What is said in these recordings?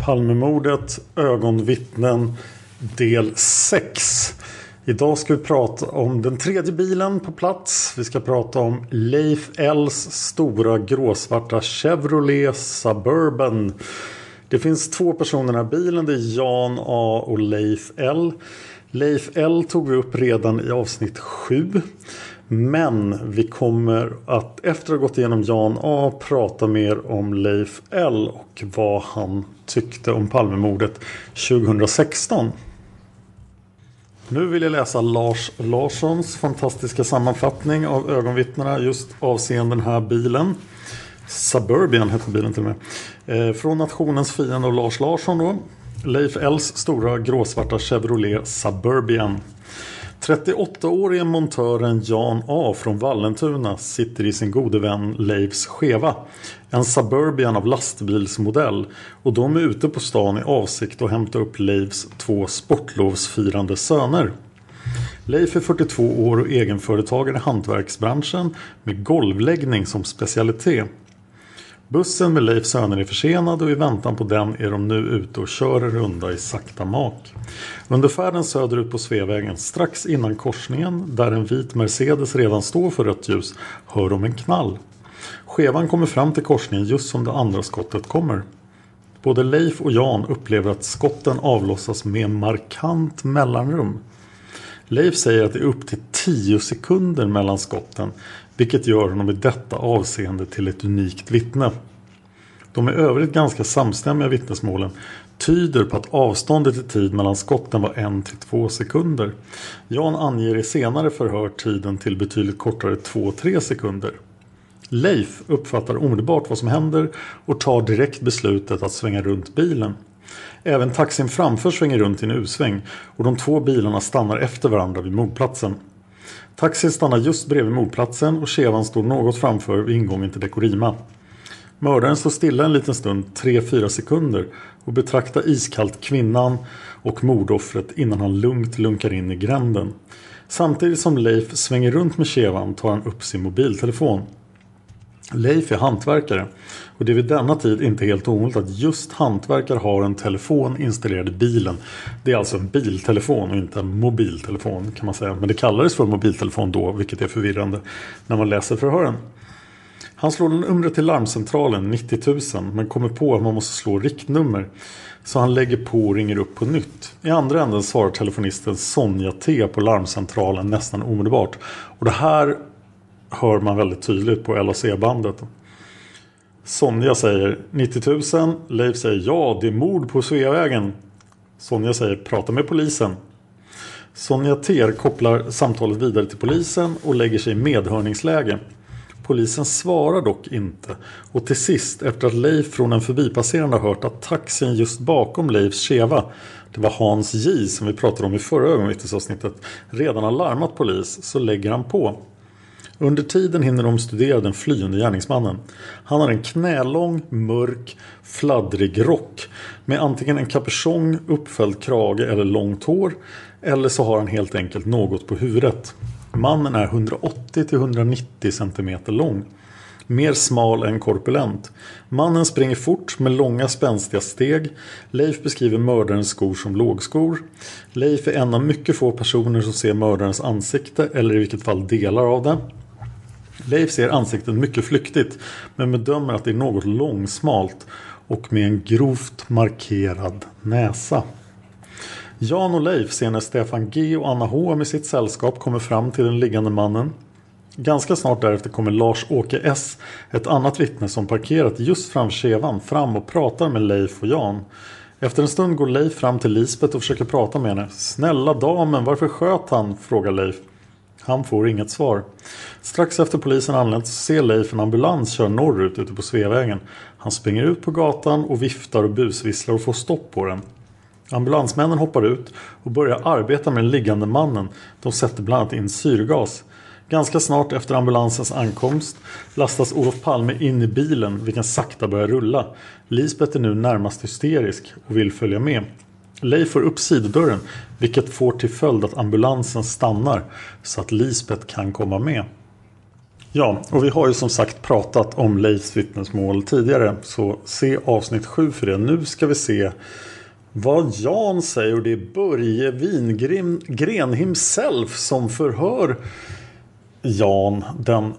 Palmemordet, ögonvittnen, del 6. Idag ska vi prata om den tredje bilen på plats. Vi ska prata om Leif Ls stora gråsvarta Chevrolet Suburban. Det finns två personer i den här bilen. Det är Jan A och Leif L. Leif L tog vi upp redan i avsnitt 7. Men vi kommer att efter att ha gått igenom Jan A prata mer om Leif L och vad han tyckte om Palmemordet 2016. Nu vill jag läsa Lars Larssons fantastiska sammanfattning av ögonvittnena just avseende den här bilen. Suburbian hette bilen till och med. Eh, från Nationens fiende och Lars Larsson då. Leif Ls stora gråsvarta Chevrolet Suburbian. 38-årige montören Jan A från Vallentuna sitter i sin gode vän Leifs Cheva. En Suburbian av lastbilsmodell och de är ute på stan i avsikt att hämta upp Leifs två sportlovsfirande söner. Leif är 42 år och egenföretagare i hantverksbranschen med golvläggning som specialitet. Bussen med Leifs söner är försenad och i väntan på den är de nu ute och kör en runda i sakta mak. Under färden söderut på Sveavägen strax innan korsningen där en vit Mercedes redan står för rött ljus hör de en knall. Skevan kommer fram till korsningen just som det andra skottet kommer. Både Leif och Jan upplever att skotten avlossas med markant mellanrum. Leif säger att det är upp till 10 sekunder mellan skotten vilket gör honom i detta avseende till ett unikt vittne. De är övrigt ganska samstämmiga vittnesmålen tyder på att avståndet i tid mellan skotten var 1-2 sekunder. Jan anger i senare förhör tiden till betydligt kortare 2-3 sekunder. Leif uppfattar omedelbart vad som händer och tar direkt beslutet att svänga runt bilen. Även taxin framför svänger runt i en U-sväng och de två bilarna stannar efter varandra vid mordplatsen. Taxin stannar just bredvid mordplatsen och Chevan står något framför vid ingången till Dekorima. Mördaren står stilla en liten stund, 3-4 sekunder och betraktar iskallt kvinnan och mordoffret innan han lugnt lunkar in i gränden. Samtidigt som Leif svänger runt med Chevan tar han upp sin mobiltelefon. Leif är hantverkare och det är vid denna tid inte helt ovanligt att just hantverkare har en telefon installerad i bilen. Det är alltså en biltelefon och inte en mobiltelefon kan man säga. Men det kallades för mobiltelefon då vilket är förvirrande när man läser förhören. Han slår numret till larmcentralen 90 000 men kommer på att man måste slå riktnummer. Så han lägger på och ringer upp på nytt. I andra änden svarar telefonisten Sonja T på larmcentralen nästan omedelbart. Och det här hör man väldigt tydligt på LAC-bandet. Sonja säger 90 000. Leif säger ja, det är mord på Sveavägen. Sonja säger prata med polisen. Sonja Ter kopplar samtalet vidare till polisen och lägger sig i medhörningsläge. Polisen svarar dock inte och till sist efter att Leif från en förbipasserande har hört att taxin just bakom Leifs Cheva det var Hans J som vi pratade om i förra ögonvittnesavsnittet redan har larmat polis så lägger han på. Under tiden hinner de studera den flyende gärningsmannen. Han har en knälång, mörk, fladdrig rock med antingen en kapuschong, uppfälld krage eller långt hår eller så har han helt enkelt något på huvudet. Mannen är 180-190 cm lång. Mer smal än korpulent. Mannen springer fort med långa spänstiga steg. Leif beskriver mördarens skor som lågskor. Leif är en av mycket få personer som ser mördarens ansikte eller i vilket fall delar av det. Leif ser ansiktet mycket flyktigt men bedömer att det är något långsmalt och med en grovt markerad näsa. Jan och Leif ser när Stefan G och Anna H med sitt sällskap kommer fram till den liggande mannen. Ganska snart därefter kommer Lars-Åke S, ett annat vittne som parkerat just framför Chevan, fram och pratar med Leif och Jan. Efter en stund går Leif fram till Lisbeth och försöker prata med henne. Snälla damen, varför sköt han? frågar Leif. Han får inget svar. Strax efter polisen anlänt ser Leif en ambulans köra norrut ute på Sveavägen. Han springer ut på gatan och viftar och busvisslar och får stopp på den. Ambulansmännen hoppar ut och börjar arbeta med den liggande mannen. De sätter bland annat in syrgas. Ganska snart efter ambulansens ankomst lastas Olof Palme in i bilen vilken sakta börjar rulla. Lisbeth är nu närmast hysterisk och vill följa med. Leif får upp sidodörren vilket får till följd att ambulansen stannar så att Lisbeth kan komma med. Ja, och vi har ju som sagt pratat om Leifs vittnesmål tidigare så se avsnitt 7 för det. Nu ska vi se vad Jan säger och det är Börje Wingren himself som förhör Jan den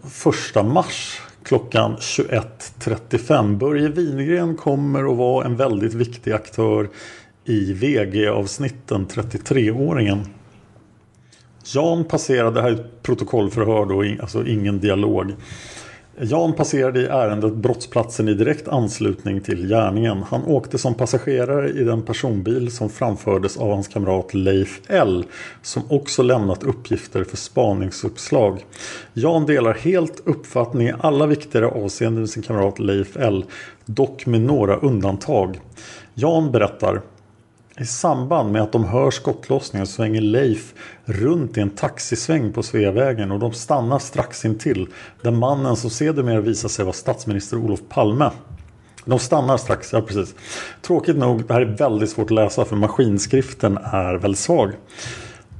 1 mars klockan 21.35. Börje Wingren kommer att vara en väldigt viktig aktör i VG-avsnitten 33-åringen. Jan passerade, det här är ett protokollförhör då, alltså ingen dialog. Jan passerade i ärendet brottsplatsen i direkt anslutning till gärningen. Han åkte som passagerare i den personbil som framfördes av hans kamrat Leif L. Som också lämnat uppgifter för spaningsuppslag. Jan delar helt uppfattning i alla viktigare avseenden med sin kamrat Leif L. Dock med några undantag. Jan berättar i samband med att de hör skottlossningen svänger Leif runt i en taxisväng på Sveavägen och de stannar strax intill där mannen som sedermera visar sig vara statsminister Olof Palme. De stannar strax, ja precis. Tråkigt nog, det här är väldigt svårt att läsa för maskinskriften är väldigt svag.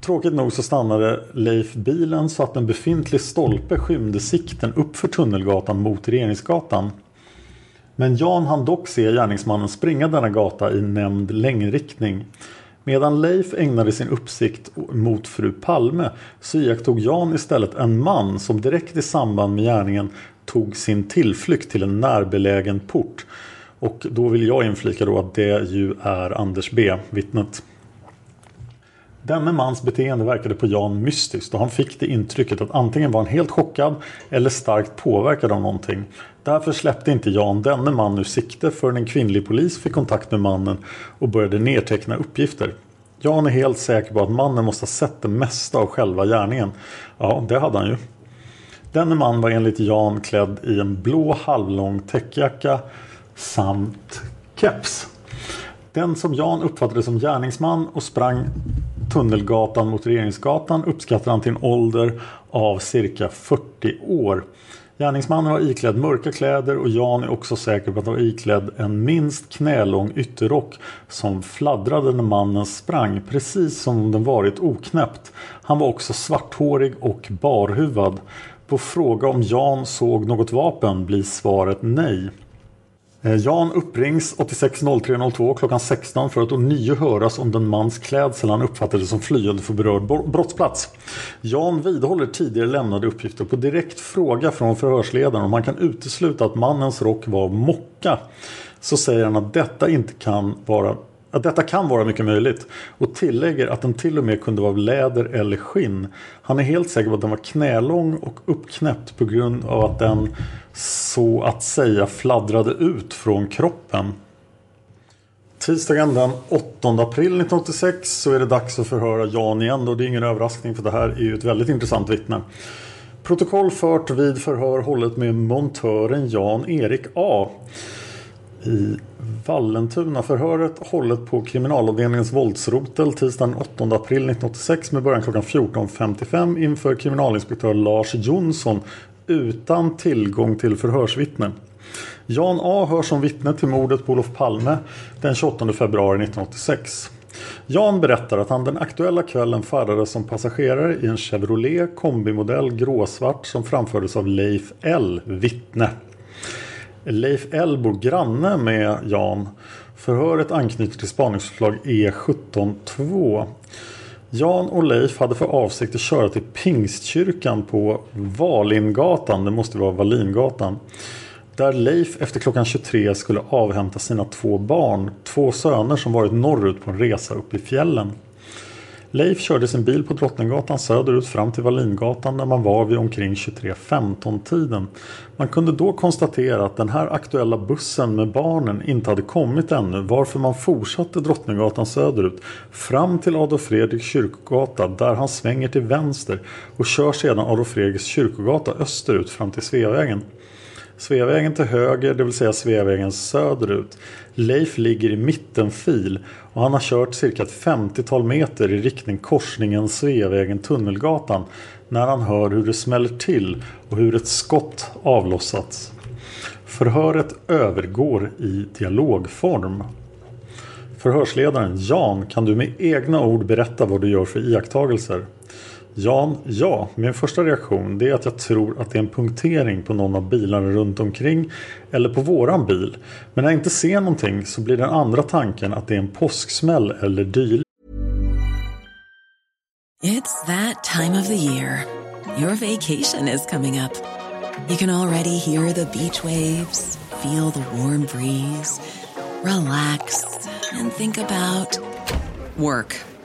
Tråkigt nog så stannade Leif bilen så att en befintlig stolpe skymde sikten upp för Tunnelgatan mot Regeringsgatan. Men Jan hann dock se gärningsmannen springa denna gata i nämnd längdriktning. Medan Leif ägnade sin uppsikt mot fru Palme så iakttog Jan istället en man som direkt i samband med gärningen tog sin tillflykt till en närbelägen port. Och då vill jag inflika då att det ju är Anders B, vittnet. Denne mans beteende verkade på Jan mystiskt och han fick det intrycket att antingen var han helt chockad eller starkt påverkad av någonting. Därför släppte inte Jan denne man ur sikte förrän en kvinnlig polis fick kontakt med mannen och började nedteckna uppgifter. Jan är helt säker på att mannen måste ha sett det mesta av själva gärningen. Ja, det hade han ju. Denne man var enligt Jan klädd i en blå halvlång täckjacka samt keps. Den som Jan uppfattade som gärningsman och sprang Tunnelgatan mot Regeringsgatan uppskattar han till en ålder av cirka 40 år. Gärningsmannen var iklädd mörka kläder och Jan är också säker på att han var iklädd en minst knälång ytterrock som fladdrade när mannen sprang precis som om den varit oknäppt. Han var också svarthårig och barhuvad. På fråga om Jan såg något vapen blir svaret nej. Eh, Jan upprings 86.03.02 klockan 16 för att ånyo höras om den mans klädsel han uppfattade som flyende för berörd brottsplats. Jan vidhåller tidigare lämnade uppgifter på direkt fråga från förhörsledaren om han kan utesluta att mannens rock var mocka. Så säger han att detta inte kan vara att detta kan vara mycket möjligt och tillägger att den till och med kunde vara av läder eller skinn. Han är helt säker på att den var knälång och uppknäppt på grund av att den så att säga fladdrade ut från kroppen. Tisdagen den 8 april 1986 så är det dags att förhöra Jan igen och det är ingen överraskning för det här är ju ett väldigt intressant vittne. Protokoll fört vid förhör hållet med montören Jan-Erik A. I Vallentuna-förhöret hållet på kriminalavdelningens våldsrotel tisdagen 8 april 1986 med början klockan 14.55 inför kriminalinspektör Lars Jonsson utan tillgång till förhörsvittne. Jan A hörs som vittne till mordet på Olof Palme den 28 februari 1986. Jan berättar att han den aktuella kvällen färdades som passagerare i en Chevrolet kombimodell gråsvart som framfördes av Leif L, vittne. Leif Elbo granne med Jan. Förhöret anknyter till spaningsförslag E172. Jan och Leif hade för avsikt att köra till Pingstkyrkan på Valingatan, det måste vara Valingatan. Där Leif efter klockan 23 skulle avhämta sina två barn, två söner som varit norrut på en resa upp i fjällen. Leif körde sin bil på Drottninggatan söderut fram till Wallingatan där man var vid omkring 23.15 tiden. Man kunde då konstatera att den här aktuella bussen med barnen inte hade kommit ännu varför man fortsatte Drottninggatan söderut fram till Adolf Fredriks kyrkogata där han svänger till vänster och kör sedan Adolf Fredriks kyrkogata österut fram till Sveavägen. Sveavägen till höger, det vill säga Sveavägen söderut. Leif ligger i mittenfil och han har kört cirka ett 50-tal meter i riktning korsningen Sveavägen-Tunnelgatan när han hör hur det smäller till och hur ett skott avlossats. Förhöret övergår i dialogform. Förhörsledaren Jan, kan du med egna ord berätta vad du gör för iakttagelser? Jan, ja. Min första reaktion det är att jag tror att det är en punktering på någon av bilarna runt omkring eller på våran bil. Men när jag inte ser någonting så blir den andra tanken att det är en påsksmäll eller dylikt. It's that time of the year. Your vacation is coming up. You can already hear the beach waves, feel the warm breeze, relax and think about work.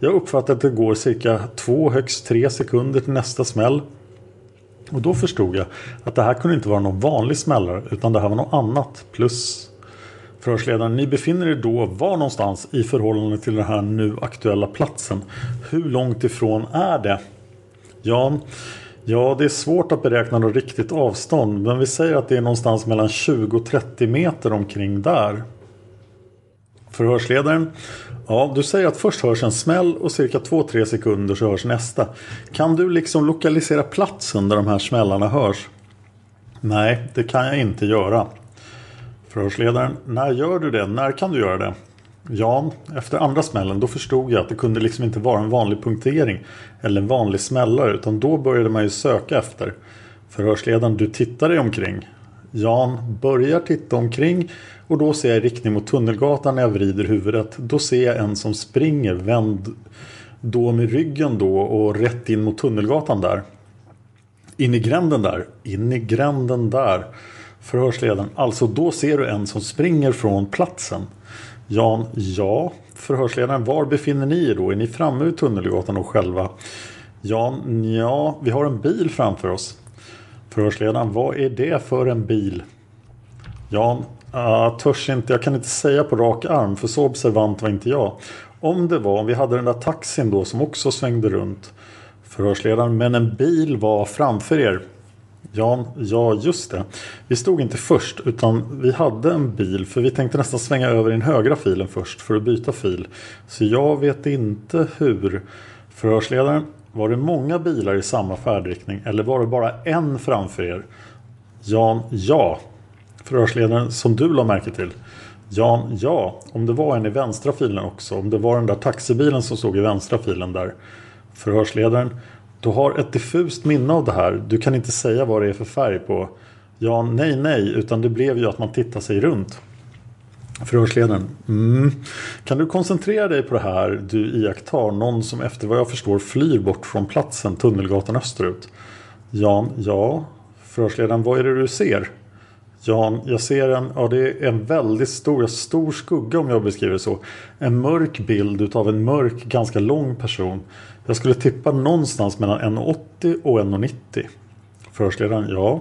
Jag uppfattar att det går cirka två, högst tre sekunder till nästa smäll. Och då förstod jag att det här kunde inte vara någon vanlig smällare utan det här var något annat. Plus förhörsledaren, ni befinner er då var någonstans i förhållande till den här nu aktuella platsen? Hur långt ifrån är det? Jan, ja det är svårt att beräkna något riktigt avstånd men vi säger att det är någonstans mellan 20 och 30 meter omkring där. Förhörsledaren, Ja, du säger att först hörs en smäll och cirka 2-3 sekunder så hörs nästa. Kan du liksom lokalisera platsen där de här smällarna hörs? Nej, det kan jag inte göra. Förhörsledaren, när gör du det? När kan du göra det? Jan, efter andra smällen då förstod jag att det kunde liksom inte vara en vanlig punktering eller en vanlig smällare utan då började man ju söka efter. Förhörsledaren, du tittar dig omkring. Jan börjar titta omkring och då ser jag i riktning mot Tunnelgatan när jag vrider huvudet. Då ser jag en som springer vänd då med ryggen då och rätt in mot Tunnelgatan där. In i gränden där. In i gränden där. Förhörsledaren. Alltså då ser du en som springer från platsen. Jan. Ja. Förhörsledaren. Var befinner ni er då? Är ni framme vid Tunnelgatan och själva? Jan. Ja. Vi har en bil framför oss. Förhörsledaren. Vad är det för en bil? Jan. Uh, törs inte, jag kan inte säga på rak arm för så observant var inte jag. Om det var, om vi hade den där taxin då som också svängde runt förhörsledaren. Men en bil var framför er. Jan, ja just det. Vi stod inte först utan vi hade en bil för vi tänkte nästan svänga över i den högra filen först för att byta fil. Så jag vet inte hur. Förhörsledaren, var det många bilar i samma färdriktning eller var det bara en framför er? Jan, ja. Förhörsledaren, som du la märke till. Jan, ja. Om det var en i vänstra filen också. Om det var den där taxibilen som stod i vänstra filen där. Förhörsledaren, du har ett diffust minne av det här. Du kan inte säga vad det är för färg på. Ja, nej, nej, utan det blev ju att man tittar sig runt. Förhörsledaren. Mm. Kan du koncentrera dig på det här du iakttar någon som efter vad jag förstår flyr bort från platsen Tunnelgatan österut? Jan. Ja. Förhörsledaren. Vad är det du ser? Jan. Jag ser en, ja, det är en väldigt stor, stor skugga om jag beskriver det så. En mörk bild utav en mörk, ganska lång person. Jag skulle tippa någonstans mellan 1,80 och 1,90. Förhörsledaren. Ja.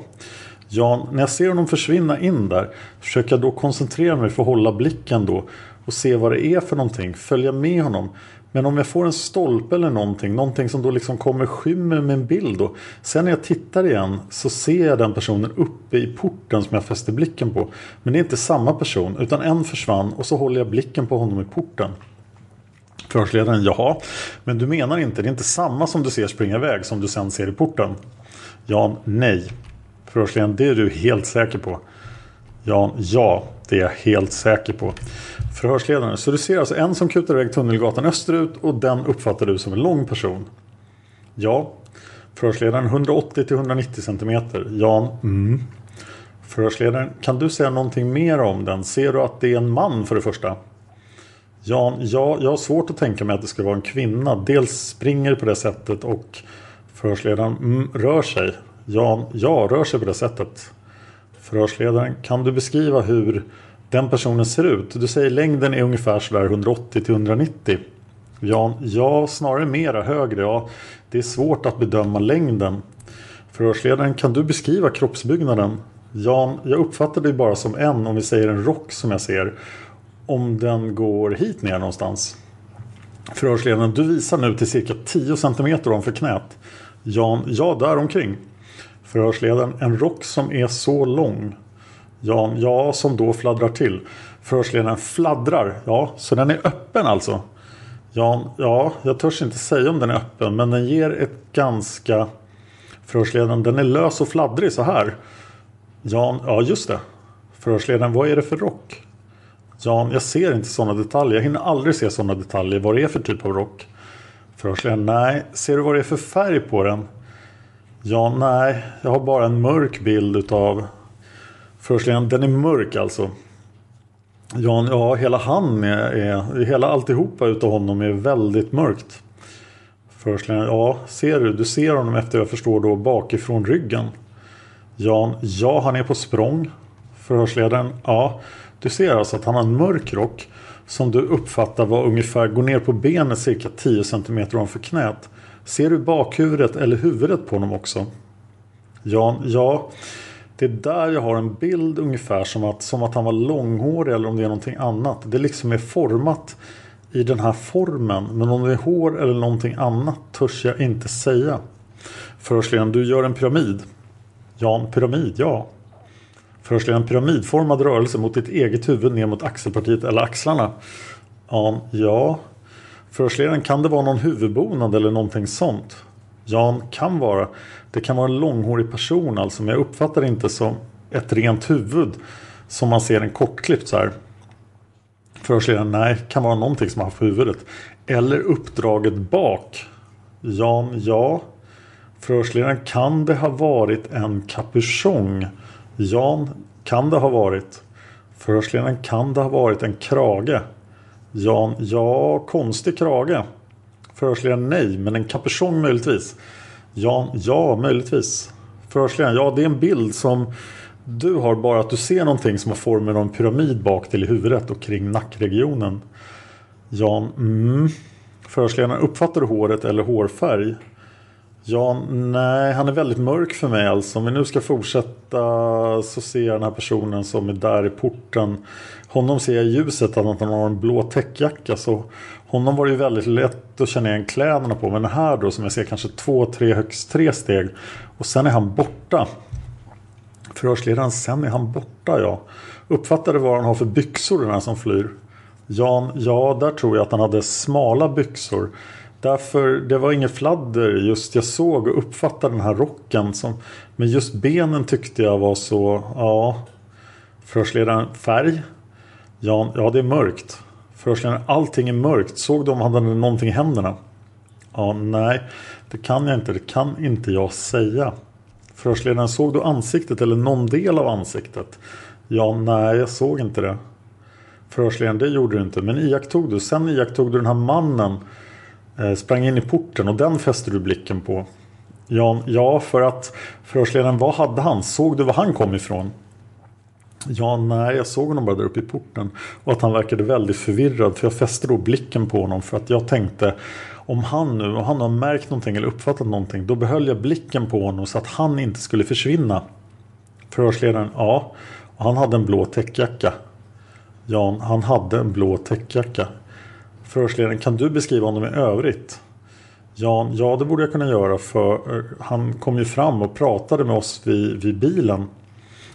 Jan, när jag ser honom försvinna in där försöker jag då koncentrera mig för att hålla blicken då och se vad det är för någonting, följa med honom. Men om jag får en stolpe eller någonting, någonting som då liksom kommer skymmer min bild då. Sen när jag tittar igen så ser jag den personen uppe i porten som jag fäster blicken på. Men det är inte samma person utan en försvann och så håller jag blicken på honom i porten. Förhörsledaren, jaha, men du menar inte, det är inte samma som du ser springa iväg som du sen ser i porten? Jan, nej. Förhörsledaren, det är du helt säker på? Jan, ja, det är jag helt säker på. Förhörsledaren, så du ser alltså en som kutar iväg Tunnelgatan österut och den uppfattar du som en lång person? Ja. Förhörsledaren, 180-190 cm. Jan, mm. Förhörsledaren, kan du säga någonting mer om den? Ser du att det är en man för det första? Jan, ja, jag har svårt att tänka mig att det skulle vara en kvinna. Dels springer på det sättet och förhörsledaren mm, rör sig. Jan, ja, rör sig på det sättet. Förhörsledaren, kan du beskriva hur den personen ser ut? Du säger längden är ungefär sådär 180 till 190. Jan, ja, snarare mera högre. Ja, det är svårt att bedöma längden. Förhörsledaren, kan du beskriva kroppsbyggnaden? Jan, jag uppfattar dig bara som en, om vi säger en rock som jag ser. Om den går hit ner någonstans. Förhörsledaren, du visar nu till cirka 10 cm ovanför knät. Jan, ja, där omkring. Förhörsledaren, en rock som är så lång. Jan, ja, som då fladdrar till. Förhörsledaren, fladdrar? Ja, så den är öppen alltså? Jan, ja, jag törs inte säga om den är öppen, men den ger ett ganska... Förhörsledaren, den är lös och fladdrig så här. Jan, ja just det. Förhörsledaren, vad är det för rock? Jan, jag ser inte sådana detaljer. Jag hinner aldrig se sådana detaljer. Vad det är för typ av rock? Förhörsledaren, nej. Ser du vad det är för färg på den? Ja, nej. Jag har bara en mörk bild utav Förhörsledaren. Den är mörk alltså. Jan, ja, hela han är, är, hela alltihopa utav honom är väldigt mörkt. Förhörsledaren, ja, ser du? Du ser honom efter jag förstår då bakifrån ryggen. Jan, ja, han är på språng. Förhörsledaren, ja, du ser alltså att han har en mörk rock som du uppfattar var ungefär går ner på benet cirka 10 cm ovanför knät. Ser du bakhuvudet eller huvudet på honom också? Jan, ja. Det är där jag har en bild ungefär som att, som att han var långhårig eller om det är någonting annat. Det liksom är format i den här formen. Men om det är hår eller någonting annat törs jag inte säga. Förhörsledaren, du gör en pyramid. Jan, pyramid, ja. Förhörsledaren, pyramidformad rörelse mot ditt eget huvud ner mot axelpartiet eller axlarna. Jan, ja. Förhörsledaren, kan det vara någon huvudbonad eller någonting sånt? Jan, kan vara. Det kan vara en långhårig person alltså, men jag uppfattar det inte som ett rent huvud som man ser en kortklippt så här. Förhörsledaren, nej, kan vara någonting som har haft huvudet. Eller uppdraget bak. Jan, ja. Förhörsledaren, kan det ha varit en kapuschong? Jan, kan det ha varit? Förhörsledaren, kan det ha varit en krage? Jan, ja, konstig krage. Förhörsledaren, nej, men en kapuschong möjligtvis. Jan, ja, möjligtvis. Förhörsledaren, ja, det är en bild som du har bara att du ser någonting som har formen av en pyramid bak till i huvudet och kring nackregionen. Jan, mm. Förhörsledaren, uppfattar du håret eller hårfärg? Ja, nej, han är väldigt mörk för mig alltså. Om vi nu ska fortsätta så ser jag den här personen som är där i porten. Honom ser jag i ljuset att han har en blå täckjacka. Så honom var det ju väldigt lätt att känna igen kläderna på. Men här då som jag ser kanske två, tre, högst tre steg. Och sen är han borta. Förhörsledaren, sen är han borta ja. Uppfattade vad han har för byxor den här som flyr. Jan, ja där tror jag att han hade smala byxor. Därför, det var inget fladder just jag såg och uppfattade den här rocken. Som, men just benen tyckte jag var så, ja. Förhörsledaren, färg? Ja, ja det är mörkt. Förhörsledaren, allting är mörkt. Såg du om han hade någonting i händerna? Ja, nej, det kan jag inte. Det kan inte jag säga. Förhörsledaren, såg du ansiktet eller någon del av ansiktet? Ja, nej, jag såg inte det. Förhörsledaren, det gjorde du inte. Men iakttog du? Sen iakttog du den här mannen Eh, sprang in i porten och den fäste du blicken på. Jan, ja, för att förhörsledaren, vad hade han? Såg du var han kom ifrån? Ja, nej, jag såg honom bara där uppe i porten. Och att han verkade väldigt förvirrad. För jag fäste då blicken på honom. För att jag tänkte om han nu, om han har märkt någonting eller uppfattat någonting. Då behöll jag blicken på honom så att han inte skulle försvinna. Förhörsledaren, ja. Och han hade en blå täckjacka. Jan, han hade en blå täckjacka. Förhörsledaren, kan du beskriva honom i övrigt? Jan, ja det borde jag kunna göra för eh, han kom ju fram och pratade med oss vid, vid bilen.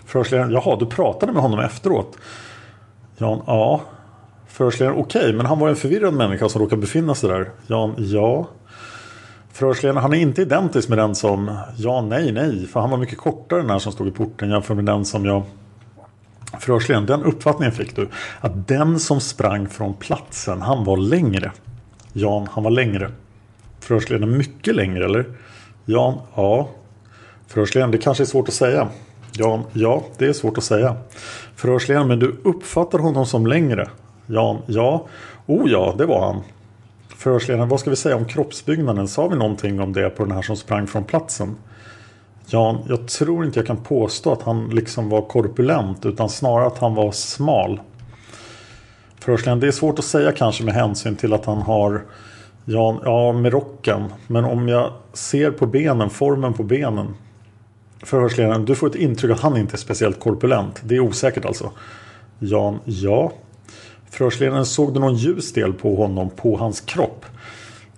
Förhörsledaren, jaha du pratade med honom efteråt? Jan, ja. Förhörsledaren, okej okay, men han var en förvirrad människa som råkade befinna sig där. Jan, ja. Förhörsledaren, han är inte identisk med den som, ja nej nej. För han var mycket kortare än den som stod i porten jämfört med den som jag Förhörsledaren, den uppfattningen fick du. Att den som sprang från platsen, han var längre. Jan, han var längre. Förhörsledaren, mycket längre eller? Jan, ja. Förhörsledaren, det kanske är svårt att säga. Jan, ja, det är svårt att säga. Förhörsledaren, men du uppfattar honom som längre? Jan, ja. Oh ja, det var han. Förhörsledaren, vad ska vi säga om kroppsbyggnaden? Sa vi någonting om det på den här som sprang från platsen? Jan, jag tror inte jag kan påstå att han liksom var korpulent utan snarare att han var smal. Förhörsledaren, det är svårt att säga kanske med hänsyn till att han har Jan, ja, med rocken. Men om jag ser på benen, formen på benen. Förhörsledaren, du får ett intryck att han inte är speciellt korpulent. Det är osäkert alltså. Jan, ja. Förhörsledaren, såg du någon ljus del på honom, på hans kropp?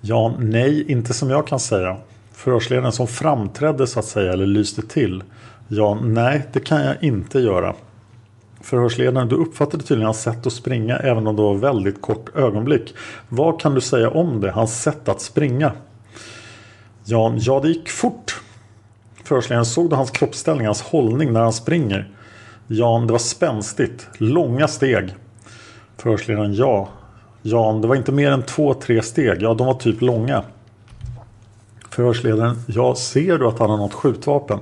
Jan, nej, inte som jag kan säga. Förhörsledaren som framträdde så att säga, eller lyste till. Jan, nej, det kan jag inte göra. Förhörsledaren, du uppfattade tydligen hans sätt att springa även om det var väldigt kort ögonblick. Vad kan du säga om det, hans sätt att springa? Jan, ja det gick fort. Förhörsledaren, såg du hans kroppsställning, hans hållning när han springer? Jan, det var spänstigt, långa steg. Förhörsledaren, ja. Jan, det var inte mer än två, tre steg. Ja, de var typ långa. Förhörsledaren, ja, ser du att han har något skjutvapen?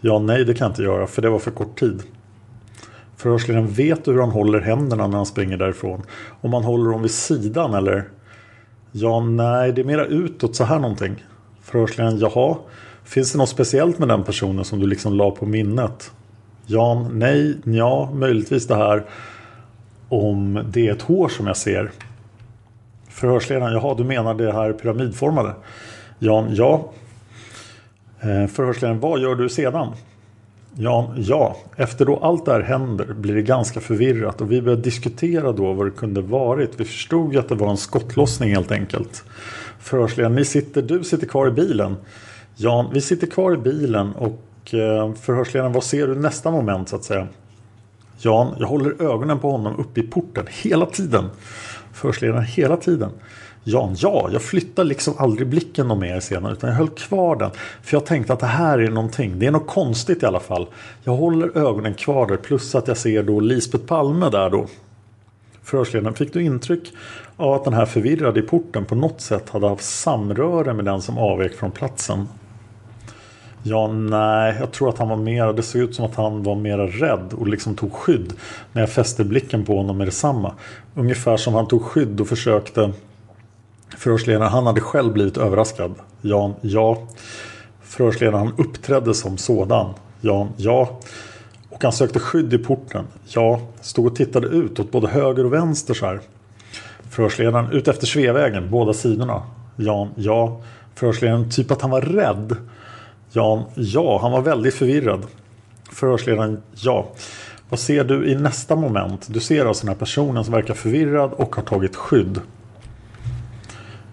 Ja, nej, det kan jag inte göra, för det var för kort tid. Förhörsledaren vet hur han håller händerna när han springer därifrån. Om han håller dem vid sidan eller? Ja, nej, det är mera utåt så här någonting. Förhörsledaren, jaha. Finns det något speciellt med den personen som du liksom la på minnet? Jan, nej, ja, möjligtvis det här om det är ett hår som jag ser. Förhörsledaren, jaha, du menar det här pyramidformade? Jan, ja. Eh, förhörsledaren, vad gör du sedan? Jan, ja. Efter då allt det här händer blir det ganska förvirrat och vi började diskutera då vad det kunde varit. Vi förstod ju att det var en skottlossning helt enkelt. Förhörsledaren, ni sitter, du sitter kvar i bilen. Jan, vi sitter kvar i bilen och eh, förhörsledaren, vad ser du nästa moment så att säga? Jan, jag håller ögonen på honom uppe i porten hela tiden. Förhörsledaren, hela tiden. Jan, ja, jag flyttade liksom aldrig blicken någon mer senare utan jag höll kvar den. För jag tänkte att det här är någonting, det är något konstigt i alla fall. Jag håller ögonen kvar där plus att jag ser då Lisbeth Palme där då. Förhörsledaren, fick du intryck av att den här förvirrade i porten på något sätt hade haft samröre med den som avvek från platsen? Ja, nej, jag tror att han var mer, det såg ut som att han var mer rädd och liksom tog skydd när jag fäste blicken på honom med detsamma. Ungefär som han tog skydd och försökte Förhörsledaren han hade själv blivit överraskad. Jan, ja. Förhörsledaren han uppträdde som sådan. Jan, ja. Och han sökte skydd i porten. Ja. Stod och tittade ut åt både höger och vänster så här. Förhörsledaren ut efter Sveavägen, båda sidorna. Jan, ja. Förhörsledaren typ att han var rädd. Jan, ja. Han var väldigt förvirrad. Förhörsledaren, ja. Vad ser du i nästa moment? Du ser alltså den här personen som verkar förvirrad och har tagit skydd.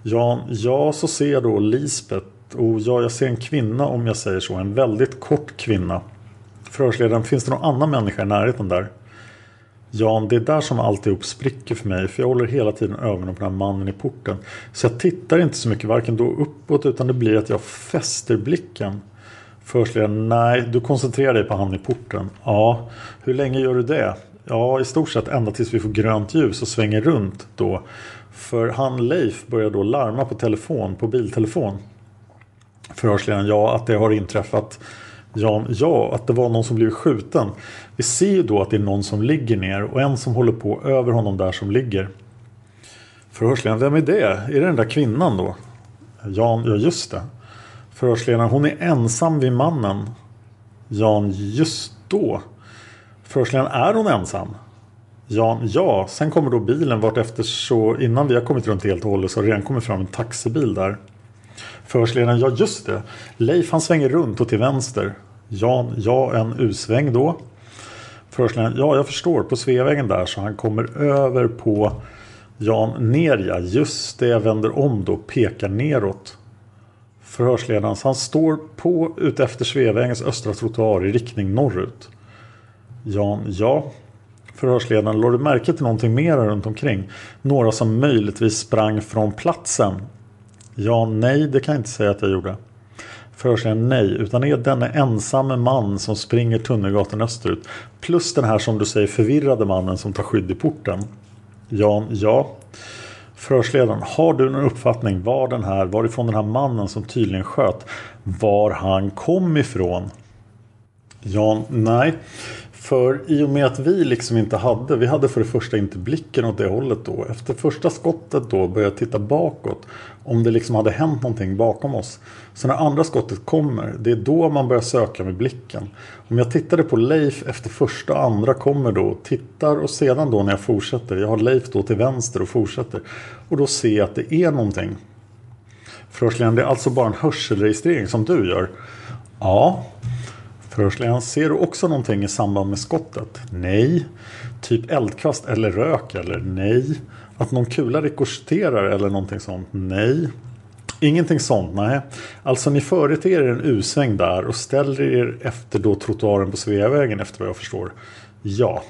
Ja, ja, så ser jag då Lisbeth. Och ja, jag ser en kvinna om jag säger så. En väldigt kort kvinna. Förhörsledaren, finns det någon annan människa i närheten där? Jan, det är där som alltihop spricker för mig för jag håller hela tiden ögonen på den här mannen i porten. Så jag tittar inte så mycket varken då uppåt utan det blir att jag fäster blicken. Förhörsledaren, nej, du koncentrerar dig på han i porten. Ja, hur länge gör du det? Ja, i stort sett ända tills vi får grönt ljus och svänger runt då. För han Leif börjar då larma på telefon, på biltelefon. Förhörsledaren, ja att det har inträffat. Jan, ja att det var någon som blivit skjuten. Vi ser ju då att det är någon som ligger ner och en som håller på över honom där som ligger. Förhörsledaren, vem är det? Är det den där kvinnan då? Jan, ja just det. Förhörsledaren, hon är ensam vid mannen. Jan, just då. Förhörsledaren, är hon ensam? Jan, ja. Sen kommer då bilen vartefter så innan vi har kommit runt helt och hållet så har det redan kommit fram en taxibil där. Förhörsledaren, ja just det. Leif han svänger runt och till vänster. Jan, ja en U-sväng då. Förhörsledaren, ja jag förstår. På Sveavägen där så han kommer över på Jan ner ja. Just det jag vänder om då. Pekar neråt. Förhörsledaren, så han står på utefter Sveavägens östra trottoar i riktning norrut. Jan, ja. Förhörsledaren, lade du märke till någonting mer runt omkring? Några som möjligtvis sprang från platsen? Ja, nej, det kan jag inte säga att jag gjorde. Förhörsledaren, nej, utan det är denne ensamme man som springer Tunnelgatan österut. Plus den här som du säger förvirrade mannen som tar skydd i porten. Jan, ja. Förhörsledaren, har du någon uppfattning var den här, varifrån den här mannen som tydligen sköt, var han kom ifrån? Jan, nej. För i och med att vi liksom inte hade, vi hade för det första inte blicken åt det hållet då. Efter första skottet då började jag titta bakåt. Om det liksom hade hänt någonting bakom oss. Så när andra skottet kommer, det är då man börjar söka med blicken. Om jag tittade på Leif efter första och andra kommer då, tittar och sedan då när jag fortsätter. Jag har Leif då till vänster och fortsätter. Och då ser jag att det är någonting. Förhörsledaren, det är alltså bara en hörselregistrering som du gör. Ja, Förhörsledaren, ser du också någonting i samband med skottet? Nej. Typ eldkast eller rök eller nej. Att någon kula rikoscherar eller någonting sånt? Nej. Ingenting sånt, nej. Alltså ni företer er en U-sväng där och ställer er efter då trottoaren på Sveavägen efter vad jag förstår. Ja.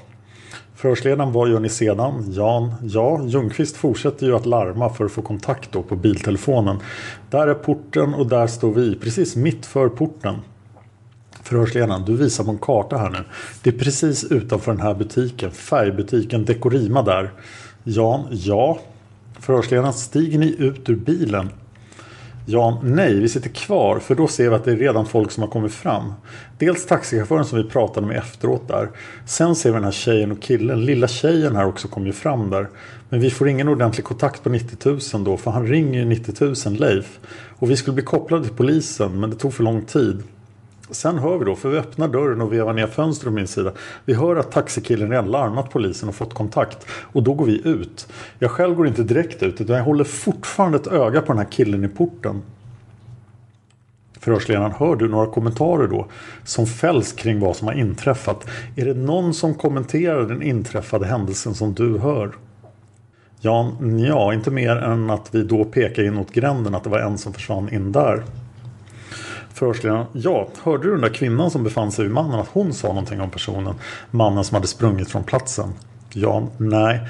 Förhörsledaren, vad gör ni sedan? Jan, ja, Ljungqvist fortsätter ju att larma för att få kontakt då på biltelefonen. Där är porten och där står vi, precis mitt för porten. Förhörsledaren, du visar på en karta här nu. Det är precis utanför den här butiken, färgbutiken Dekorima där. Jan, ja. Förhörsledaren, stiger ni ut ur bilen? Jan, nej, vi sitter kvar för då ser vi att det är redan folk som har kommit fram. Dels taxichauffören som vi pratade med efteråt där. Sen ser vi den här tjejen och killen. Lilla tjejen här också kom ju fram där. Men vi får ingen ordentlig kontakt på 90 000 då för han ringer ju 90 000 Leif. Och vi skulle bli kopplade till polisen men det tog för lång tid. Sen hör vi då, för vi öppnar dörren och vevar ner fönstret på min sida. Vi hör att taxikillen redan larmat polisen och fått kontakt. Och då går vi ut. Jag själv går inte direkt ut utan jag håller fortfarande ett öga på den här killen i porten. Förhörsledaren, hör du några kommentarer då som fälls kring vad som har inträffat? Är det någon som kommenterar den inträffade händelsen som du hör? Jan, ja, inte mer än att vi då pekar inåt gränden att det var en som försvann in där. Förhörsledaren, ja, hörde du den där kvinnan som befann sig vid mannen att hon sa någonting om personen? Mannen som hade sprungit från platsen? Jan. nej,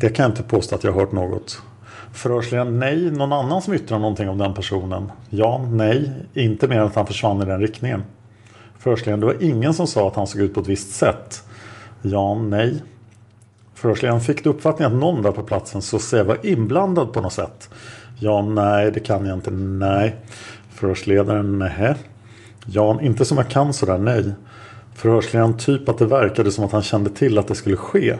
det kan jag inte påstå att jag har hört något. Förhörsledaren, nej, någon annan som yttrar någonting om den personen? Jan. nej, inte mer än att han försvann i den riktningen. Förhörsledaren, det var ingen som sa att han såg ut på ett visst sätt? Jan. nej. Förhörsledaren, fick du uppfattningen att någon där på platsen så säga var inblandad på något sätt? Ja, nej, det kan jag inte, nej. Förhörsledaren, nähä. Jan, inte som jag kan sådär, nej. Förhörsledaren, typ att det verkade som att han kände till att det skulle ske.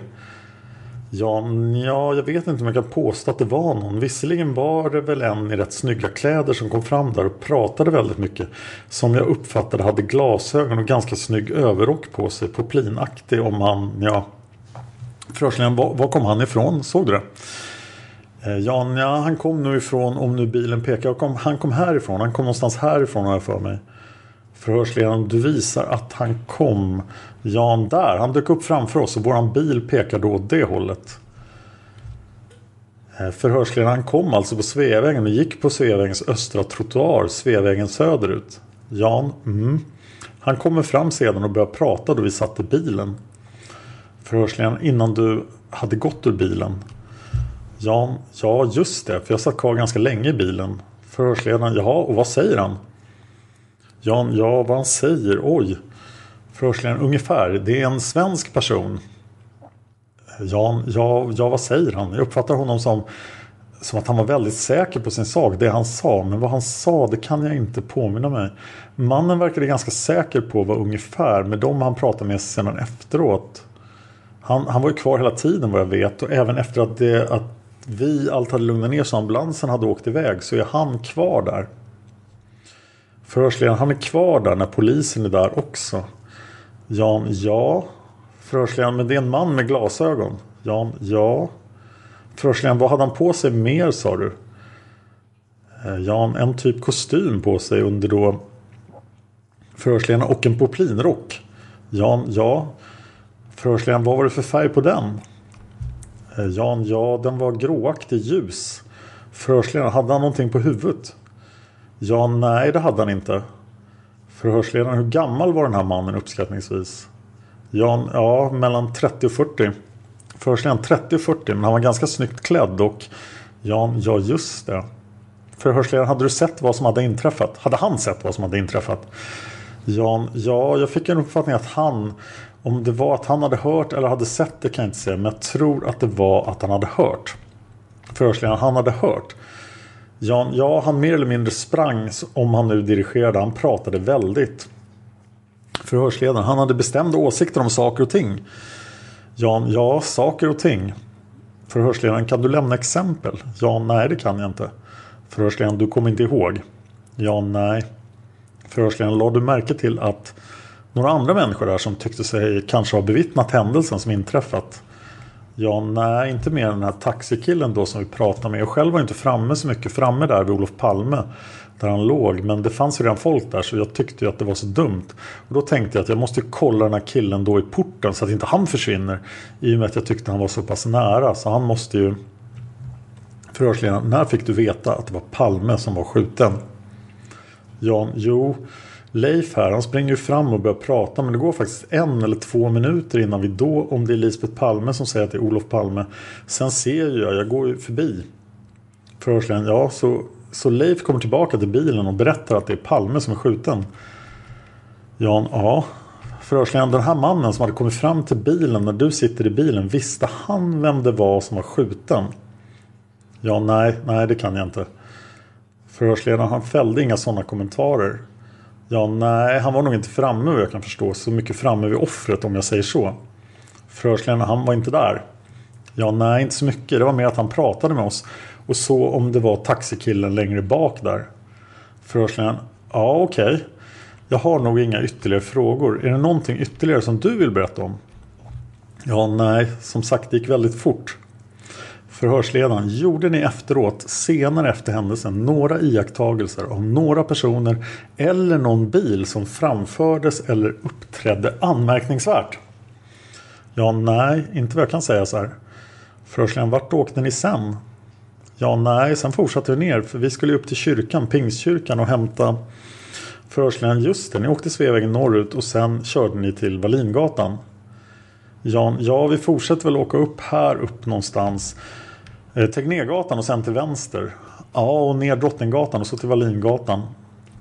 Jan, ja, jag vet inte om jag kan påstå att det var någon. Visserligen var det väl en i rätt snygga kläder som kom fram där och pratade väldigt mycket. Som jag uppfattade hade glasögon och ganska snygg överrock på sig. Poplinaktig om han, ja. Förhörsledaren, var, var kom han ifrån? Såg du det? Eh, Jan, ja, han kom nu ifrån, om nu bilen pekar, kom, han kom härifrån, han kom någonstans härifrån har jag för mig. Förhörsledaren, du visar att han kom, Jan, där, han dök upp framför oss och våran bil pekar då åt det hållet. Eh, Förhörsledaren, han kom alltså på Sveavägen och gick på Sveavägens östra trottoar, Sveavägen söderut. Jan, mm. Han kommer fram sedan och börjar prata då vi satt i bilen. Förhörsledaren, innan du hade gått ur bilen. Jan, ja just det, för jag satt kvar ganska länge i bilen. Förhörsledaren, jaha, och vad säger han? Jan, ja vad han säger, oj. Förhörsledaren, ungefär, det är en svensk person. Jan, ja, ja vad säger han? Jag uppfattar honom som, som att han var väldigt säker på sin sak, det han sa. Men vad han sa, det kan jag inte påminna mig. Mannen verkade ganska säker på vad ungefär med dem han pratade med sedan efteråt. Han, han var ju kvar hela tiden vad jag vet och även efter att, det, att vi allt hade lugnat ner så ambulansen hade åkt iväg så är han kvar där. Förhörsledaren, han är kvar där när polisen är där också. Jan, ja. Förhörsledaren, men det är en man med glasögon. Jan, ja. Förhörsledaren, vad hade han på sig mer sa du? Eh, Jan, en typ kostym på sig under då förhörsledaren och en poplinrock. Jan, ja. Förhörsledaren, vad var det för färg på den? Eh, Jan, ja den var gråaktig ljus. Förhörsledaren, hade han någonting på huvudet? Jan, nej det hade han inte. Förhörsledaren, hur gammal var den här mannen uppskattningsvis? Jan, ja mellan 30 och 40. Förhörsledaren 30 och 40 men han var ganska snyggt klädd och Jan, ja just det. Förhörsledaren, hade du sett vad som hade inträffat? Hade han sett vad som hade inträffat? Jan, ja jag fick en uppfattning att han om det var att han hade hört eller hade sett det kan jag inte säga. Men jag tror att det var att han hade hört. Förhörsledaren, han hade hört. Jan, ja, han mer eller mindre sprang om han nu dirigerade. Han pratade väldigt. Förhörsledaren, han hade bestämda åsikter om saker och ting. Jan, ja, saker och ting. Förhörsledaren, kan du lämna exempel? Jan, nej det kan jag inte. Förhörsledaren, du kommer inte ihåg? Jan, nej. Förhörsledaren, lade du märke till att några andra människor där som tyckte sig kanske ha bevittnat händelsen som inträffat? Ja, nej, inte mer än den här taxikillen då som vi pratade med. Jag själv var inte framme så mycket framme där vid Olof Palme. Där han låg. Men det fanns ju redan folk där så jag tyckte ju att det var så dumt. Och då tänkte jag att jag måste kolla den här killen då i porten så att inte han försvinner. I och med att jag tyckte han var så pass nära. Så han måste ju... Förhörsledaren, när fick du veta att det var Palme som var skjuten? Jan, jo... Leif här, han springer ju fram och börjar prata men det går faktiskt en eller två minuter innan vi då, om det är Lisbeth Palme som säger att det är Olof Palme. Sen ser jag, jag går ju förbi förhörsledaren, ja så, så Leif kommer tillbaka till bilen och berättar att det är Palme som är skjuten. Jan, ja. Förhörsledaren, den här mannen som hade kommit fram till bilen när du sitter i bilen, visste han vem det var som var skjuten? Ja, nej, nej det kan jag inte. Förhörsledaren, han fällde inga sådana kommentarer. Ja, nej, han var nog inte framme vad jag kan förstå. Så mycket framme vid offret om jag säger så. Förhörsledaren, han var inte där. Ja, nej, inte så mycket. Det var mer att han pratade med oss. Och så om det var taxikillen längre bak där. Förhörsledaren, ja okej. Okay. Jag har nog inga ytterligare frågor. Är det någonting ytterligare som du vill berätta om? Ja, nej, som sagt det gick väldigt fort. Förhörsledaren, gjorde ni efteråt, senare efter händelsen, några iakttagelser av några personer eller någon bil som framfördes eller uppträdde anmärkningsvärt? Ja, nej, inte vad jag kan säga så här. Förhörsledaren, vart åkte ni sen? Ja, nej, sen fortsatte vi ner för vi skulle upp till kyrkan, Pingstkyrkan och hämta Förhörsledaren, just det, ni åkte Sveavägen norrut och sen körde ni till Wallingatan. Jan, ja vi fortsätter väl åka upp här upp någonstans. Eh, Tegnérgatan och sen till vänster. Ja, och ner Drottninggatan och så till Wallingatan.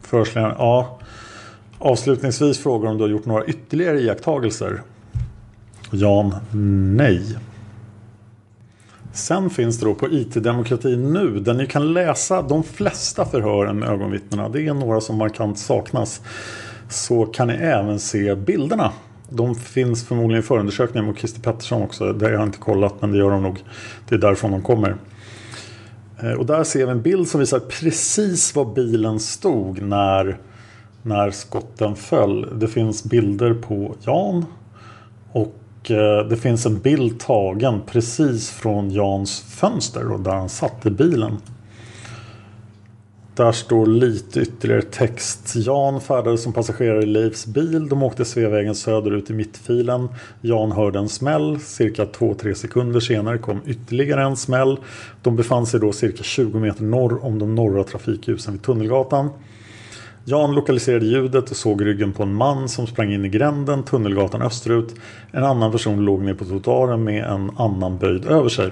Förhörsledaren, ja. Avslutningsvis frågar om du har gjort några ytterligare iakttagelser. Jan, nej. Sen finns det då på IT-demokrati nu där ni kan läsa de flesta förhören med ögonvittnena. Det är några som markant saknas. Så kan ni även se bilderna de finns förmodligen i förundersökningen mot Christer Pettersson också. Det har jag inte kollat men det gör de nog. Det är därifrån de kommer. Eh, och där ser vi en bild som visar precis var bilen stod när, när skotten föll. Det finns bilder på Jan. Och eh, det finns en bild tagen precis från Jans fönster och där han satt i bilen. Där står lite ytterligare text. Jan färdades som passagerare i Leifs bil. De åkte Sveavägen söderut i mittfilen. Jan hörde en smäll. Cirka 2-3 sekunder senare kom ytterligare en smäll. De befann sig då cirka 20 meter norr om de norra trafikljusen vid Tunnelgatan. Jan lokaliserade ljudet och såg ryggen på en man som sprang in i gränden, Tunnelgatan österut. En annan person låg ner på trottoaren med en annan böjd över sig.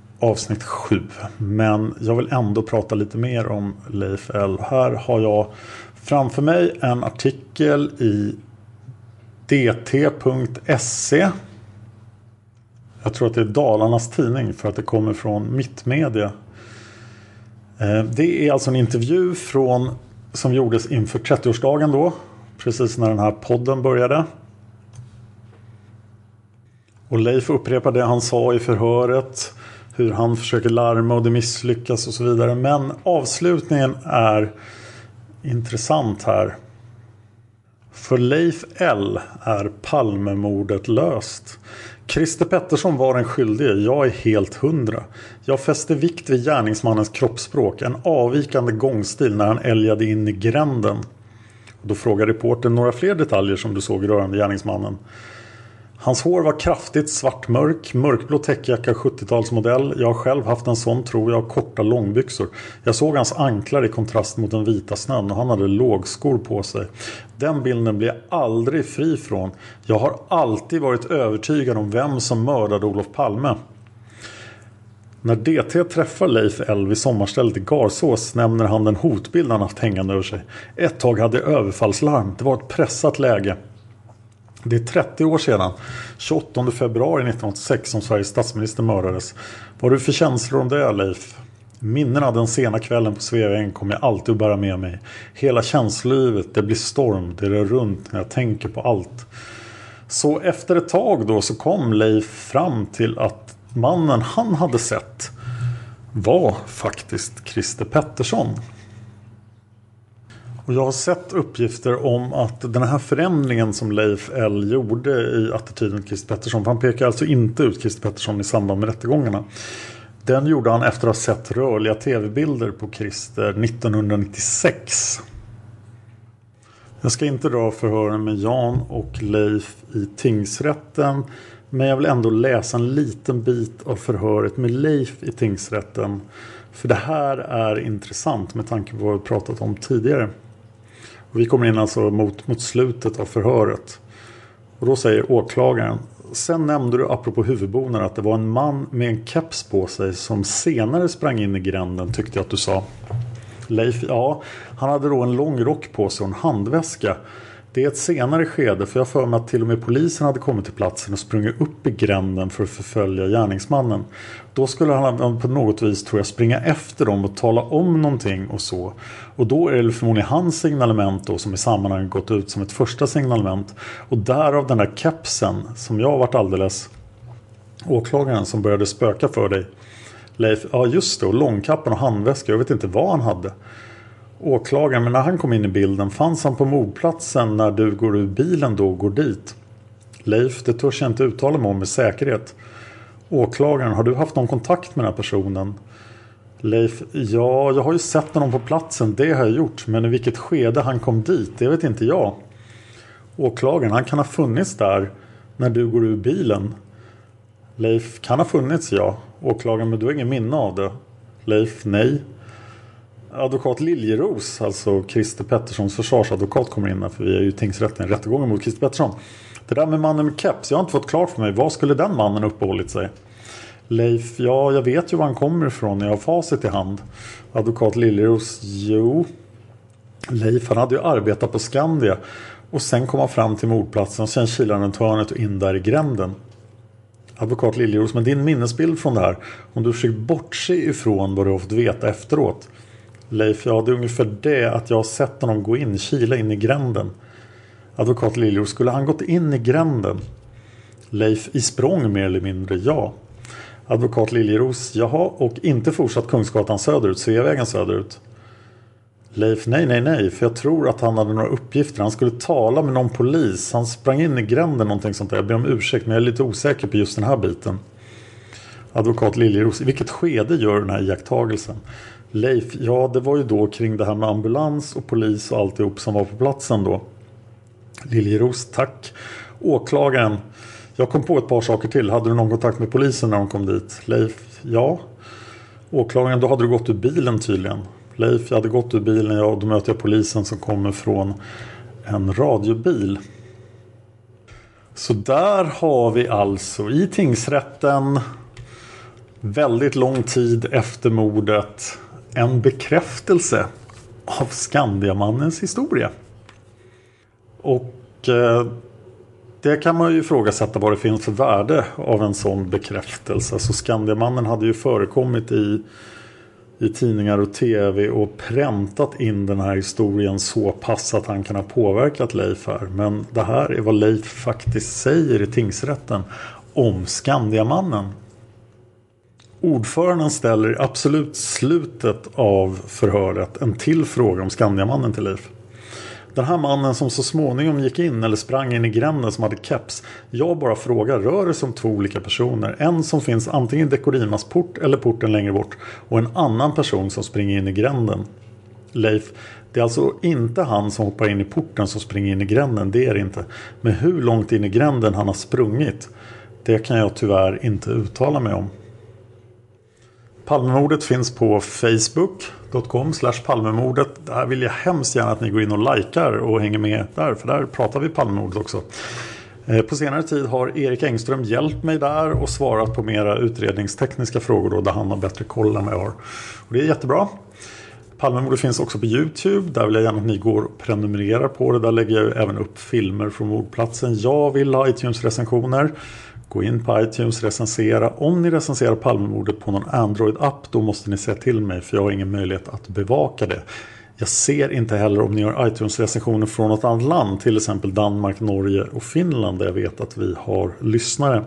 avsnitt 7. Men jag vill ändå prata lite mer om Leif L. Här har jag framför mig en artikel i dt.se. Jag tror att det är Dalarnas tidning för att det kommer från Mittmedia. Eh, det är alltså en intervju från, som gjordes inför 30-årsdagen då. Precis när den här podden började. Och Leif upprepar det han sa i förhöret. Hur han försöker larma och det misslyckas och så vidare. Men avslutningen är intressant här. För Leif L är Palmemordet löst. Christer Pettersson var den skyldige. Jag är helt hundra. Jag fäste vikt vid gärningsmannens kroppsspråk. En avvikande gångstil när han älgade in i gränden. Då frågar reporten några fler detaljer som du såg rörande gärningsmannen. Hans hår var kraftigt svartmörk, mörkblå täckjacka 70-talsmodell. Jag har själv haft en sån tror jag, korta långbyxor. Jag såg hans anklar i kontrast mot den vita snön och han hade lågskor på sig. Den bilden blir jag aldrig fri från. Jag har alltid varit övertygad om vem som mördade Olof Palme. När DT träffar Leif L vid sommarstället i Garsås nämner han den hotbild han haft hängande över sig. Ett tag hade jag överfallslarm. Det var ett pressat läge. Det är 30 år sedan, 28 februari 1986, som Sveriges statsminister mördades. Vad har du för känslor om det, Leif? Minnena den sena kvällen på Sveavägen kommer jag alltid att bära med mig. Hela känslolivet, det blir storm, det rör runt när jag tänker på allt. Så efter ett tag då så kom Leif fram till att mannen han hade sett var faktiskt Christer Pettersson. Och jag har sett uppgifter om att den här förändringen som Leif L gjorde i attityden till Christer Pettersson. För han pekar alltså inte ut Christer Pettersson i samband med rättegångarna. Den gjorde han efter att ha sett rörliga tv-bilder på Christer 1996. Jag ska inte dra förhören med Jan och Leif i tingsrätten. Men jag vill ändå läsa en liten bit av förhöret med Leif i tingsrätten. För det här är intressant med tanke på vad vi pratat om tidigare. Vi kommer in alltså mot, mot slutet av förhöret. Och då säger åklagaren. Sen nämnde du apropå huvudbonaden att det var en man med en keps på sig som senare sprang in i gränden tyckte jag att du sa. Leif, ja, han hade då en lång rock på sig och en handväska. Det är ett senare skede för jag för mig att till och med polisen hade kommit till platsen och sprungit upp i gränden för att förfölja gärningsmannen. Då skulle han på något vis tror jag springa efter dem och tala om någonting och så. Och då är det förmodligen hans signalement då som i sammanhanget gått ut som ett första signalement. Och därav den där kepsen som jag varit alldeles åklagaren som började spöka för dig. Leif, ja just det, och långkappan och handväska, jag vet inte vad han hade åklagaren, men när han kom in i bilden, fanns han på mordplatsen när du går ur bilen då och går dit? Leif, det törs jag inte uttala mig om med säkerhet. Åklagaren, har du haft någon kontakt med den här personen? Leif, ja, jag har ju sett honom på platsen, det har jag gjort. Men i vilket skede han kom dit, det vet inte jag. Åklagaren, han kan ha funnits där när du går ur bilen. Leif, kan ha funnits ja. Åklagaren, men du har ingen minne av det. Leif, nej. Advokat Liljeros, alltså Christer Petterssons försvarsadvokat kommer in här för vi är ju i tingsrätten i rättegången mot Christer Pettersson. Det där med mannen med keps, jag har inte fått klart för mig. Var skulle den mannen uppehållit sig? Leif, ja jag vet ju var han kommer ifrån. Jag har facit i hand. Advokat Liljeros, jo. Leif, han hade ju arbetat på Skandia. Och sen kom han fram till mordplatsen och sen kilade han runt hörnet och in där i gränden. Advokat Liljeros, men din minnesbild från det här. Om du försöker bortse ifrån vad du har fått veta efteråt. Leif, ja det är ungefär det att jag har sett honom gå in, kila in i gränden. Advokat Liljeros, skulle han gått in i gränden? Leif, i språng mer eller mindre, ja. Advokat Liljeros, jaha, och inte fortsatt Kungsgatan söderut, Sveavägen söderut. Leif, nej, nej, nej, för jag tror att han hade några uppgifter. Han skulle tala med någon polis. Han sprang in i gränden, någonting sånt där. Jag ber om ursäkt, men jag är lite osäker på just den här biten. Advokat Liljeros, i vilket skede gör den här iakttagelsen? Leif, ja det var ju då kring det här med ambulans och polis och alltihop som var på platsen då. Liljeros, tack. Åklagaren, jag kom på ett par saker till. Hade du någon kontakt med polisen när de kom dit? Leif, ja. Åklagaren, då hade du gått ur bilen tydligen. Leif, jag hade gått ur bilen, ja, då möter jag polisen som kommer från en radiobil. Så där har vi alltså i tingsrätten väldigt lång tid efter mordet en bekräftelse av Skandiamannens historia. Och eh, det kan man ju ifrågasätta vad det finns för värde av en sån bekräftelse. Alltså Skandiamannen hade ju förekommit i, i tidningar och tv och präntat in den här historien så pass att han kan ha påverkat Leif här. Men det här är vad Leif faktiskt säger i tingsrätten om Skandiamannen. Ordföranden ställer i absolut slutet av förhöret en till fråga om Skandiamannen till Leif. Den här mannen som så småningom gick in eller sprang in i gränden som hade keps. Jag bara frågar, rör det sig om två olika personer? En som finns antingen i Dekorimas port eller porten längre bort och en annan person som springer in i gränden. Leif, det är alltså inte han som hoppar in i porten som springer in i gränden, det är det inte. Men hur långt in i gränden han har sprungit, det kan jag tyvärr inte uttala mig om. Palmemordet finns på facebook.com palmemordet. Där vill jag hemskt gärna att ni går in och likar och hänger med där. För där pratar vi Palmemordet också. Eh, på senare tid har Erik Engström hjälpt mig där och svarat på mera utredningstekniska frågor då, där han har bättre koll än vad jag har. Och det är jättebra. Palmemordet finns också på Youtube. Där vill jag gärna att ni går och prenumererar på det. Där lägger jag även upp filmer från mordplatsen. Jag vill ha iTunes-recensioner. Gå in på iTunes, recensera. Om ni recenserar Palmemordet på någon Android-app då måste ni säga till mig för jag har ingen möjlighet att bevaka det. Jag ser inte heller om ni gör iTunes-recensioner från något annat land, till exempel Danmark, Norge och Finland där jag vet att vi har lyssnare.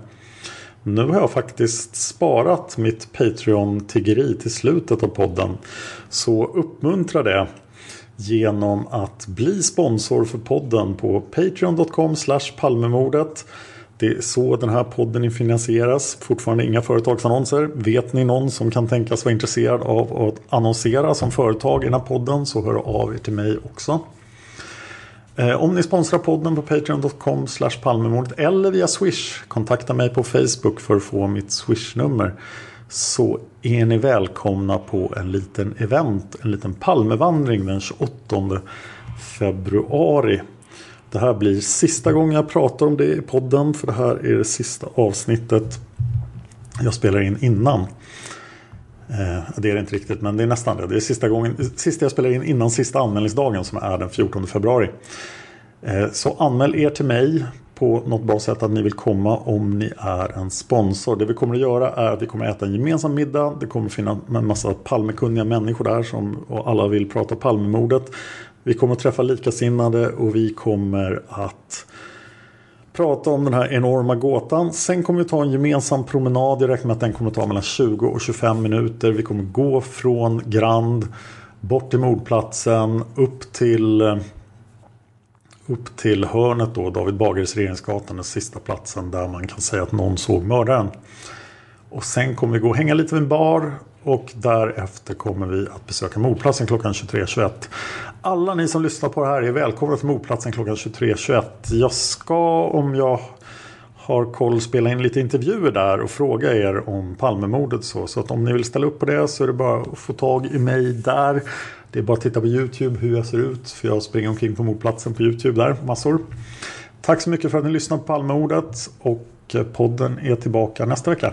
Nu har jag faktiskt sparat mitt Patreon-tiggeri till slutet av podden. Så uppmuntra det genom att bli sponsor för podden på patreon.com palmemordet. Det är så den här podden finansieras. Fortfarande inga företagsannonser. Vet ni någon som kan tänkas vara intresserad av att annonsera som företag i den här podden så hör av er till mig också. Eh, om ni sponsrar podden på patreon.com palmemordet eller via Swish kontakta mig på Facebook för att få mitt Swish-nummer så är ni välkomna på en liten event, en liten Palmevandring den 28 februari det här blir sista gången jag pratar om det i podden. För det här är det sista avsnittet jag spelar in innan. Eh, det är det inte riktigt men det är nästan det. Det är sista, gången, sista jag spelar in innan sista anmälningsdagen som är den 14 februari. Eh, så anmäl er till mig på något bra sätt att ni vill komma om ni är en sponsor. Det vi kommer att göra är att vi kommer att äta en gemensam middag. Det kommer att finnas en massa Palmekunniga människor där som, och alla vill prata Palmemordet. Vi kommer att träffa likasinnade och vi kommer att prata om den här enorma gåtan. Sen kommer vi ta en gemensam promenad. Jag räknar med att den kommer att ta mellan 20 och 25 minuter. Vi kommer gå från Grand bort till mordplatsen upp till upp till hörnet då, David Bagares Regeringsgatan, den sista platsen där man kan säga att någon såg mördaren. Och sen kommer vi gå och hänga lite vid en bar och därefter kommer vi att besöka mordplatsen klockan 23.21. Alla ni som lyssnar på det här är välkomna till mordplatsen klockan 23.21. Jag ska om jag har koll spela in lite intervjuer där och fråga er om Palmemordet. Så, så att om ni vill ställa upp på det så är det bara att få tag i mig där. Det är bara att titta på Youtube hur jag ser ut. För jag springer omkring på mordplatsen på Youtube där, massor. Tack så mycket för att ni lyssnade på Palmemordet och podden är tillbaka nästa vecka.